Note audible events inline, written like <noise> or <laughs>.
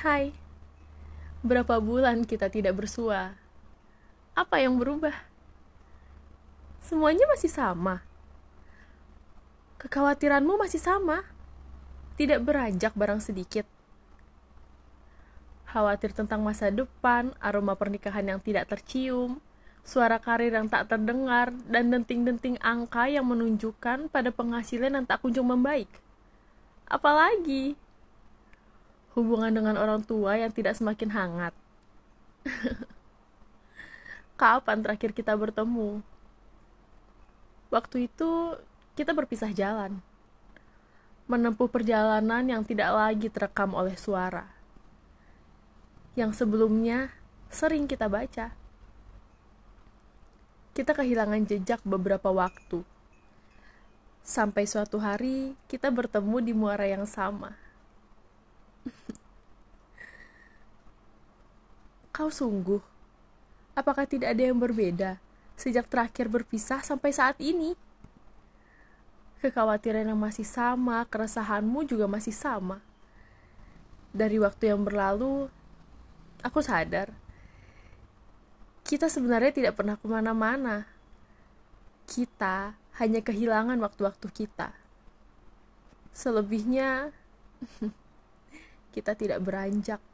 Hai, berapa bulan kita tidak bersua? Apa yang berubah? Semuanya masih sama. Kekhawatiranmu masih sama. Tidak beranjak barang sedikit. Khawatir tentang masa depan, aroma pernikahan yang tidak tercium, suara karir yang tak terdengar, dan denting-denting angka yang menunjukkan pada penghasilan yang tak kunjung membaik. Apalagi hubungan dengan orang tua yang tidak semakin hangat. <laughs> Kapan terakhir kita bertemu? Waktu itu kita berpisah jalan, menempuh perjalanan yang tidak lagi terekam oleh suara, yang sebelumnya sering kita baca. Kita kehilangan jejak beberapa waktu, sampai suatu hari kita bertemu di muara yang sama Kau sungguh? Apakah tidak ada yang berbeda sejak terakhir berpisah sampai saat ini? Kekhawatiran yang masih sama, keresahanmu juga masih sama. Dari waktu yang berlalu, aku sadar kita sebenarnya tidak pernah ke mana-mana. Kita hanya kehilangan waktu-waktu kita. Selebihnya, <laughs> kita tidak beranjak.